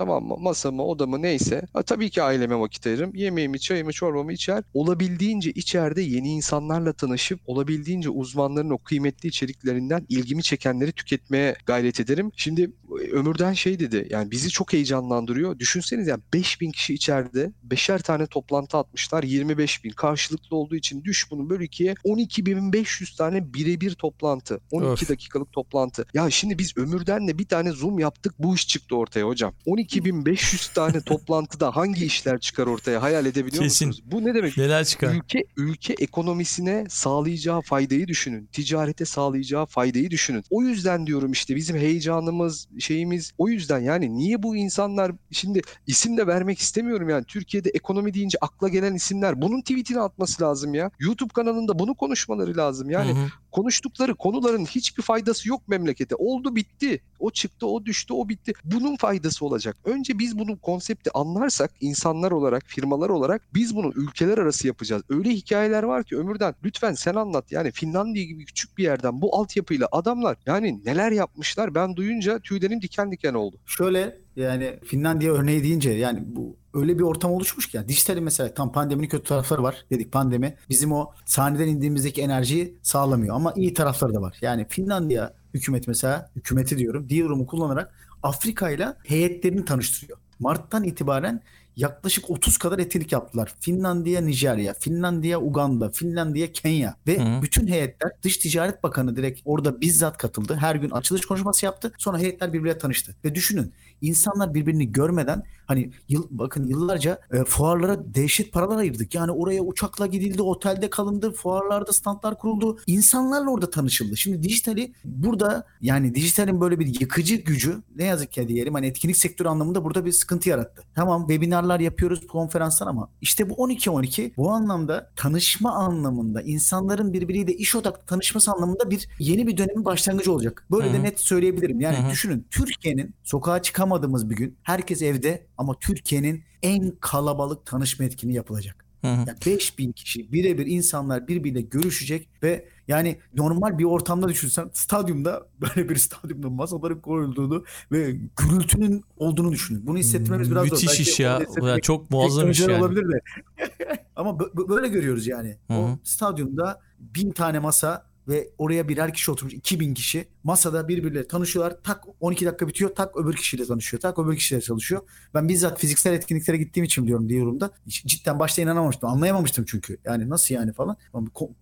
Tamam mı? Masamı, odamı neyse. Ha, tabii ki aileme vakit ayırırım. Yemeğimi, çayımı, çorbamı içer. Olabildiğince içeride yeni insanlarla tanışıp olabildiğince uzmanların o kıymetli içeriklerinden ilgimi çekenleri tüketmeye gayret ederim. Şimdi Ömür'den şey dedi yani bizi çok heyecanlandırıyor. Düşünseniz yani 5000 kişi içeride beşer tane toplantı atmışlar 25 bin karşılıklı olduğu için düş bunu böl ikiye 12.500 tane birebir toplantı 12 öf. dakikalık toplantı. Ya şimdi biz Ömür'den de bir tane zoom yaptık bu iş çıktı ortaya hocam. 12.500 tane toplantıda hangi işler çıkar ortaya hayal edebiliyor Kesin. musunuz? Bu ne demek? Neler çıkar? Ülke, ülke ekonomisine sağlayacağı faydayı düşünün. Ticarete sağlayacağı faydayı düşünün. O yüzden diyorum işte bizim heyecanımız, şeyimiz o yüzden yani niye bu insanlar şimdi isim de vermek istemiyorum yani Türkiye'de ekonomi deyince akla gelen isimler bunun tweetini atması lazım ya. YouTube kanalında bunu konuşmaları lazım. Yani hı hı. Konuştukları konuların hiçbir faydası yok memlekete. Oldu bitti. O çıktı, o düştü, o bitti. Bunun faydası olacak. Önce biz bunu konsepti anlarsak insanlar olarak, firmalar olarak biz bunu ülkeler arası yapacağız. Öyle hikayeler var ki ömürden lütfen sen anlat. Yani Finlandiya gibi küçük bir yerden bu altyapıyla adamlar yani neler yapmışlar ben duyunca tüylerim diken diken oldu. Şöyle yani Finlandiya örneği deyince yani bu öyle bir ortam oluşmuş ki yani dijitalin mesela tam pandeminin kötü tarafları var dedik pandemi bizim o sahneden indiğimizdeki enerjiyi sağlamıyor ama iyi tarafları da var. Yani Finlandiya hükümet mesela hükümeti diyorum D-Room'u kullanarak Afrika ile heyetlerini tanıştırıyor. Mart'tan itibaren yaklaşık 30 kadar etkinlik yaptılar. Finlandiya, Nijerya, Finlandiya, Uganda, Finlandiya, Kenya ve Hı. bütün heyetler Dış Ticaret Bakanı direkt orada bizzat katıldı. Her gün açılış konuşması yaptı. Sonra heyetler birbirine tanıştı. Ve düşünün insanlar birbirini görmeden hani yıl, bakın yıllarca e, fuarlara dehşet paralar ayırdık. Yani oraya uçakla gidildi, otelde kalındı, fuarlarda standlar kuruldu. İnsanlarla orada tanışıldı. Şimdi dijitali burada yani dijitalin böyle bir yıkıcı gücü ne yazık ki diyelim hani etkinlik sektörü anlamında burada bir sıkıntı yarattı. Tamam webinarlar yapıyoruz, konferanslar ama işte bu 12-12 bu anlamda tanışma anlamında insanların birbiriyle iş odaklı tanışması anlamında bir yeni bir dönemin başlangıcı olacak. Böyle Hı-hı. de net söyleyebilirim. Yani Hı-hı. düşünün Türkiye'nin sokağa çıkamadığımız bir gün herkes evde ama Türkiye'nin en kalabalık tanışma etkinliği yapılacak. Yani 5000 kişi birebir insanlar birbiriyle görüşecek ve yani normal bir ortamda düşünsen stadyumda böyle bir stadyumda masaların koyulduğunu ve gürültünün olduğunu düşünün. Bunu hissetmemiz biraz zor. Müthiş iş ya. Ya çok muazzam iş yani. olabilir de. Ama bö- bö- böyle görüyoruz yani. Hı hı. O stadyumda bin tane masa ve oraya birer kişi oturmuş 2000 kişi masada birbirleriyle tanışıyorlar tak 12 dakika bitiyor tak öbür kişiyle tanışıyor tak öbür kişiyle çalışıyor. Ben bizzat fiziksel etkinliklere gittiğim için biliyorum diyorumda cidden başta inanamamıştım anlayamamıştım çünkü yani nasıl yani falan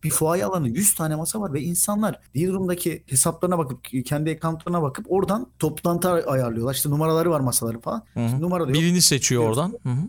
bir fuaye alanı 100 tane masa var ve insanlar Dealroom'daki hesaplarına bakıp kendi accountlarına bakıp oradan toplantı ayarlıyorlar işte numaraları var masaların falan Hı hı. Numara da yok. Birini seçiyor oradan. Hı hı.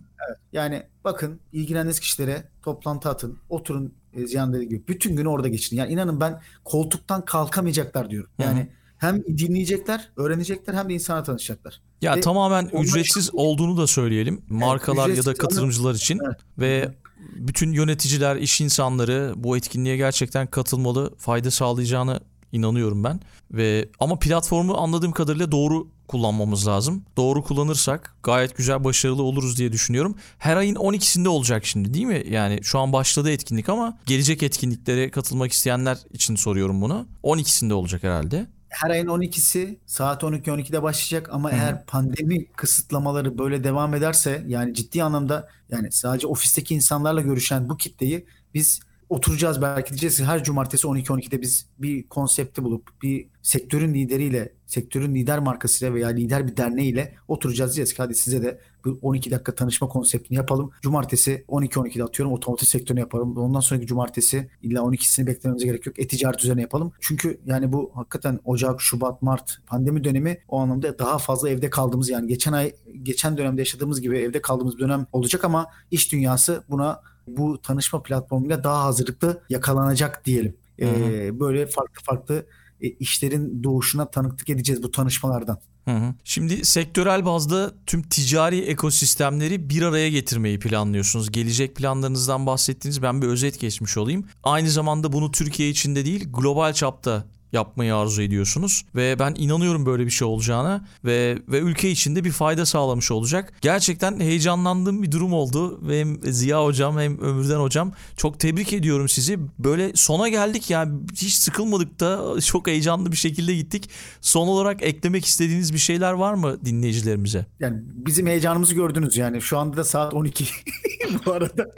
Yani bakın ilgilendiğiniz kişilere toplantı atın. Oturun e, Ziyan dediği gibi. Bütün günü orada geçin. Yani inanın ben koltuktan kalkamayacaklar diyorum. Yani hem dinleyecekler, öğrenecekler hem de insana tanışacaklar. Ya Ve tamamen ücretsiz olduğunu da söyleyelim. Markalar ya da ücretsiz ama- katılımcılar için Evet. ve bütün yöneticiler, iş insanları bu etkinliğe gerçekten katılmalı, fayda sağlayacağını inanıyorum ben. Ve ama platformu anladığım kadarıyla doğru kullanmamız lazım. Doğru kullanırsak gayet güzel başarılı oluruz diye düşünüyorum. Her ayın 12'sinde olacak şimdi değil mi? Yani şu an başladı etkinlik ama gelecek etkinliklere katılmak isteyenler için soruyorum bunu. 12'sinde olacak herhalde. Her ayın 12'si saat 12-12'de başlayacak ama Hı eğer pandemi kısıtlamaları böyle devam ederse yani ciddi anlamda yani sadece ofisteki insanlarla görüşen bu kitleyi biz oturacağız belki diyeceğiz ki her cumartesi 12-12'de biz bir konsepti bulup bir sektörün lideriyle, sektörün lider markasıyla veya lider bir derneğiyle oturacağız diyeceğiz ki hadi size de bu 12 dakika tanışma konseptini yapalım. Cumartesi 12-12'de atıyorum otomotiv sektörünü yapalım. Ondan sonraki cumartesi illa 12'sini beklememize gerek yok. E-ticaret üzerine yapalım. Çünkü yani bu hakikaten Ocak, Şubat, Mart pandemi dönemi o anlamda daha fazla evde kaldığımız yani geçen ay geçen dönemde yaşadığımız gibi evde kaldığımız bir dönem olacak ama iş dünyası buna bu tanışma platformuyla daha hazırlıklı yakalanacak diyelim. Hı hı. Ee, böyle farklı farklı e, işlerin doğuşuna tanıklık edeceğiz bu tanışmalardan. Hı hı. Şimdi sektörel bazda tüm ticari ekosistemleri bir araya getirmeyi planlıyorsunuz. Gelecek planlarınızdan bahsettiniz. Ben bir özet geçmiş olayım. Aynı zamanda bunu Türkiye içinde değil, global çapta yapmayı arzu ediyorsunuz ve ben inanıyorum böyle bir şey olacağına ve ve ülke içinde bir fayda sağlamış olacak. Gerçekten heyecanlandığım bir durum oldu ve hem Ziya hocam hem Ömürden hocam çok tebrik ediyorum sizi. Böyle sona geldik yani hiç sıkılmadık da çok heyecanlı bir şekilde gittik. Son olarak eklemek istediğiniz bir şeyler var mı dinleyicilerimize? Yani bizim heyecanımızı gördünüz yani. Şu anda da saat 12 bu arada.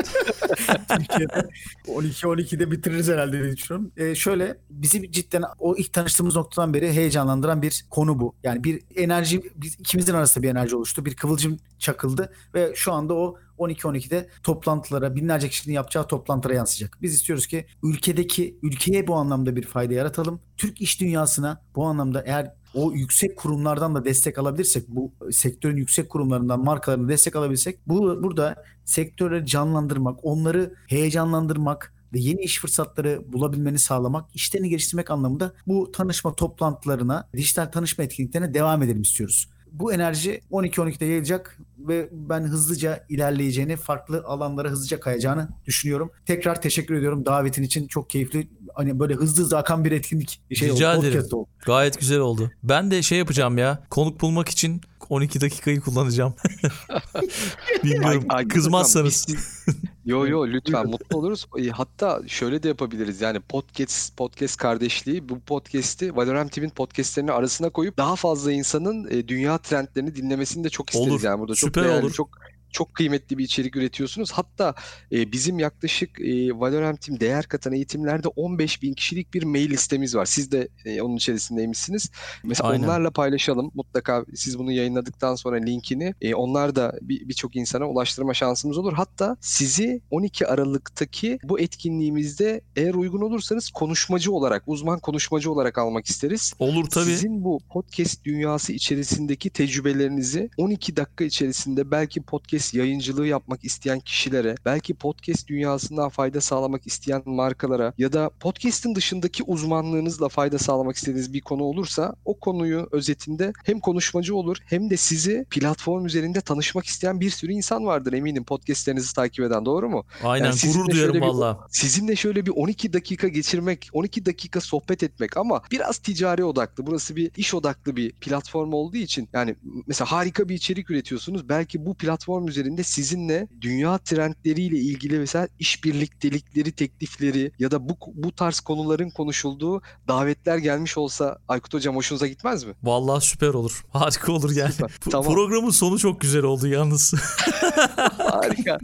Türkiye'de 12-12'de bitiririz herhalde diye düşünüyorum. Ee, şöyle bizi cidden o ilk tanıştığımız noktadan beri heyecanlandıran bir konu bu. Yani bir enerji, biz ikimizin arasında bir enerji oluştu. Bir kıvılcım çakıldı ve şu anda o 12-12'de toplantılara, binlerce kişinin yapacağı toplantılara yansıyacak. Biz istiyoruz ki ülkedeki, ülkeye bu anlamda bir fayda yaratalım. Türk iş dünyasına bu anlamda eğer o yüksek kurumlardan da destek alabilirsek, bu sektörün yüksek kurumlarından, markalarından destek alabilirsek, bu burada sektörleri canlandırmak, onları heyecanlandırmak ve yeni iş fırsatları bulabilmeni sağlamak, işlerini geliştirmek anlamında bu tanışma toplantılarına, dijital tanışma etkinliklerine devam edelim istiyoruz. Bu enerji 12-12'de yayılacak ve ben hızlıca ilerleyeceğini, farklı alanlara hızlıca kayacağını düşünüyorum. Tekrar teşekkür ediyorum davetin için. Çok keyifli. Hani böyle hızlı hızlı akan bir etkinlik şey Rica oldu. ederim. oldu. Gayet güzel oldu. Ben de şey yapacağım ya. Konuk bulmak için 12 dakikayı kullanacağım. Bilmiyorum. Ay- ay- Kızmazsanız. Biz- Yo yo lütfen mutlu oluruz. Hatta şöyle de yapabiliriz. Yani podcast podcast kardeşliği bu podcast'i Valorant TV'nin podcast'lerinin arasına koyup daha fazla insanın e, dünya trendlerini dinlemesini de çok isteriz Olur. yani burada çok Süper değerli, olur. çok çok kıymetli bir içerik üretiyorsunuz. Hatta e, bizim yaklaşık e, Valorant'in değer katan eğitimlerde 15 bin kişilik bir mail listemiz var. Siz de e, onun içerisindeymişsiniz. Mesela Aynen. onlarla paylaşalım. Mutlaka siz bunu yayınladıktan sonra linkini e, onlar da bir- birçok insana ulaştırma şansımız olur. Hatta sizi 12 Aralık'taki bu etkinliğimizde eğer uygun olursanız konuşmacı olarak, uzman konuşmacı olarak almak isteriz. Olur tabii. Sizin bu podcast dünyası içerisindeki tecrübelerinizi 12 dakika içerisinde belki podcast yayıncılığı yapmak isteyen kişilere, belki podcast dünyasından fayda sağlamak isteyen markalara ya da podcast'in dışındaki uzmanlığınızla fayda sağlamak istediğiniz bir konu olursa o konuyu özetinde hem konuşmacı olur hem de sizi platform üzerinde tanışmak isteyen bir sürü insan vardır eminim podcastlerinizi takip eden doğru mu? Aynen Yani gurur duyarım valla. Sizinle şöyle bir 12 dakika geçirmek, 12 dakika sohbet etmek ama biraz ticari odaklı. Burası bir iş odaklı bir platform olduğu için yani mesela harika bir içerik üretiyorsunuz. Belki bu platform üzerinde sizinle dünya trendleriyle ilgili mesela iş birliktelikleri, teklifleri ya da bu bu tarz konuların konuşulduğu davetler gelmiş olsa Aykut hocam hoşunuza gitmez mi? Vallahi süper olur. Harika olur yani. Süper. Tamam. Programın sonu çok güzel oldu yalnız. Harika.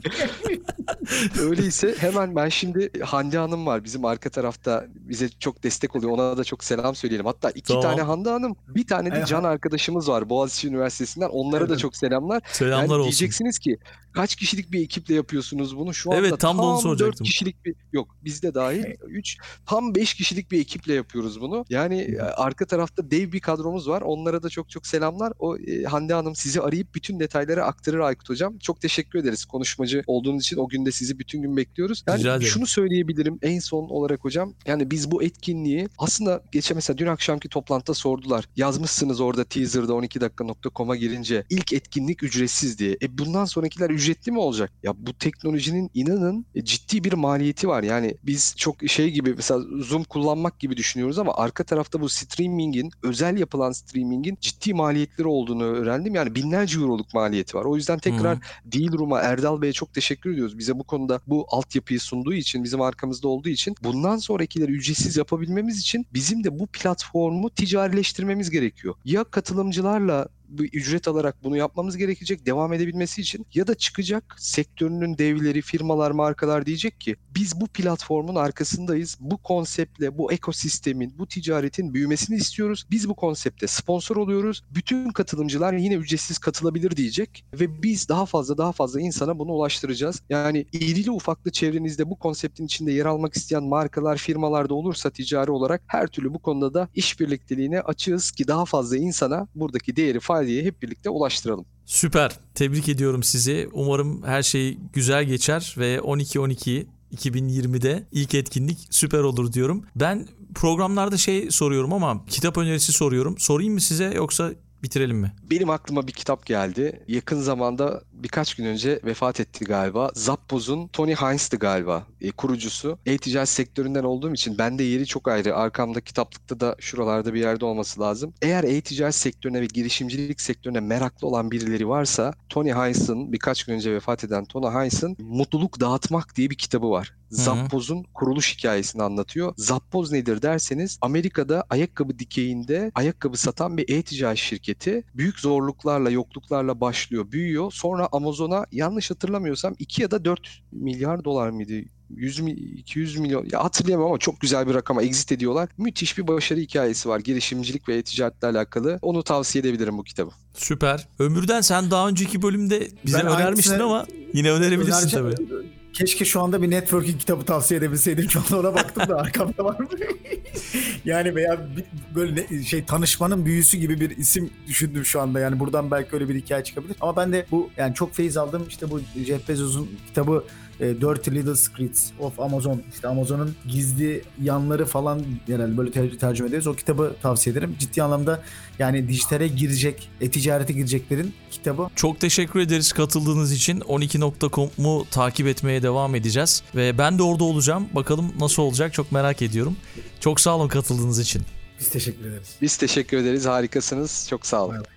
Öyleyse hemen ben şimdi Hande Hanım var bizim arka tarafta bize çok destek oluyor. Ona da çok selam söyleyelim. Hatta iki Tamam. tane Hande Hanım, bir tane de. Can arkadaşımız var Boğaziçi Üniversitesi'nden. Onlara da Evet. çok selamlar. Selamlar yani olsun. diyeceksiniz ki kaç kişilik bir ekiple yapıyorsunuz bunu? Şu anda Evet, tam dört soracaktım. kişilik bir yok bizde dahil 3 tam 5 kişilik bir ekiple yapıyoruz bunu. Yani e, arka tarafta dev bir kadromuz var. Onlara da çok çok selamlar. O e, Hande Hanım sizi arayıp bütün detayları aktarır Aykut hocam. Çok teşekkür ederiz konuşmacı olduğunuz için. O günde sizi bütün gün bekliyoruz. Yani Rica ederim. şunu söyleyebilirim en son olarak hocam. Yani biz bu etkinliği aslında geçen mesela dün akşamki toplantıda sordular. Yazmışsınız orada teaser'da 12dakika.com'a girince ilk etkinlik ücretsiz diye. E bundan sonrakiler ücretli mi olacak? Ya bu teknolojinin inanın e, ciddi bir maliyeti var. Yani biz çok şey gibi mesela Zoom kullanmak gibi düşünüyoruz ama arka tarafta bu streamingin özel yapılan streamingin ciddi maliyetleri olduğunu öğrendim. Yani binlerce euroluk maliyeti var. O yüzden tekrar Hı. Dealroom'a Erdal Bey'e çok teşekkür ediyoruz. Bize bu konuda bu altyapıyı sunduğu için, bizim arkamızda olduğu için bundan sonrakileri ücretsiz yapabilmemiz için bizim de bu platformu ticarileştirmemiz gerekiyor. Ya katılımcılarla bu ücret alarak bunu yapmamız gerekecek devam edebilmesi için ya da çıkacak sektörünün devleri, firmalar, markalar diyecek ki biz bu platformun arkasındayız. Bu konseptle, bu ekosistemin, bu ticaretin büyümesini istiyoruz. Biz bu konsepte sponsor oluyoruz. Bütün katılımcılar yine ücretsiz katılabilir diyecek ve biz daha fazla daha fazla insana bunu ulaştıracağız. Yani irili ufaklı çevrenizde bu konseptin içinde yer almak isteyen markalar, firmalar da olursa ticari olarak her türlü bu konuda da işbirlikteliğine açığız ki daha fazla insana buradaki değeri, faydeyi hep birlikte ulaştıralım. Süper. Tebrik ediyorum sizi. Umarım her şey güzel geçer ve 12-12 2020'de ilk etkinlik süper olur diyorum. Ben programlarda şey soruyorum ama kitap önerisi soruyorum. Sorayım mı size yoksa bitirelim mi? Benim aklıma bir kitap geldi. Yakın zamanda birkaç gün önce vefat etti galiba. Zappoz'un Tony Hines'tı galiba e, kurucusu. E-ticaret sektöründen olduğum için bende yeri çok ayrı. Arkamda kitaplıkta da şuralarda bir yerde olması lazım. Eğer e-ticaret sektörüne ve girişimcilik sektörüne meraklı olan birileri varsa Tony Hines'ın birkaç gün önce vefat eden Tony Hines'ın Mutluluk Dağıtmak diye bir kitabı var. Zappoz'un kuruluş hikayesini anlatıyor. Zappoz nedir derseniz Amerika'da ayakkabı dikeyinde ayakkabı satan bir e-ticaret şirketi büyük zorluklarla, yokluklarla başlıyor, büyüyor. Sonra Amazon'a yanlış hatırlamıyorsam 2 ya da 4 milyar dolar mıydı? 100 mi, 200 milyon ya hatırlayamam ama çok güzel bir rakama exit ediyorlar. Müthiş bir başarı hikayesi var girişimcilik ve e-ticaretle alakalı. Onu tavsiye edebilirim bu kitabı. Süper. Ömürden sen daha önceki bölümde bize Ben önermiştin ama yine önerebilirsin Önereceğim. tabii. Keşke şu anda bir networking kitabı tavsiye edebilseydim. Şu anda ona baktım da arkamda var yani veya böyle şey tanışmanın büyüsü gibi bir isim düşündüm şu anda. Yani buradan belki öyle bir hikaye çıkabilir. Ama ben de bu yani çok feyiz aldım. İşte bu Jeff Bezos'un kitabı e, Dirty Little Secrets of Amazon. İşte Amazon'un gizli yanları falan genelde böyle ter- tercüme ederiz. O kitabı tavsiye ederim. Ciddi anlamda yani dijitale girecek, e-ticarete gireceklerin kitabı. Çok teşekkür ederiz katıldığınız için. 12.com'u takip etmeye devam edeceğiz. Ve ben de orada olacağım. Bakalım nasıl olacak çok merak ediyorum. Çok sağ olun katıldığınız için. Biz teşekkür ederiz. Biz teşekkür ederiz. Harikasınız. Çok sağ olun. Evet.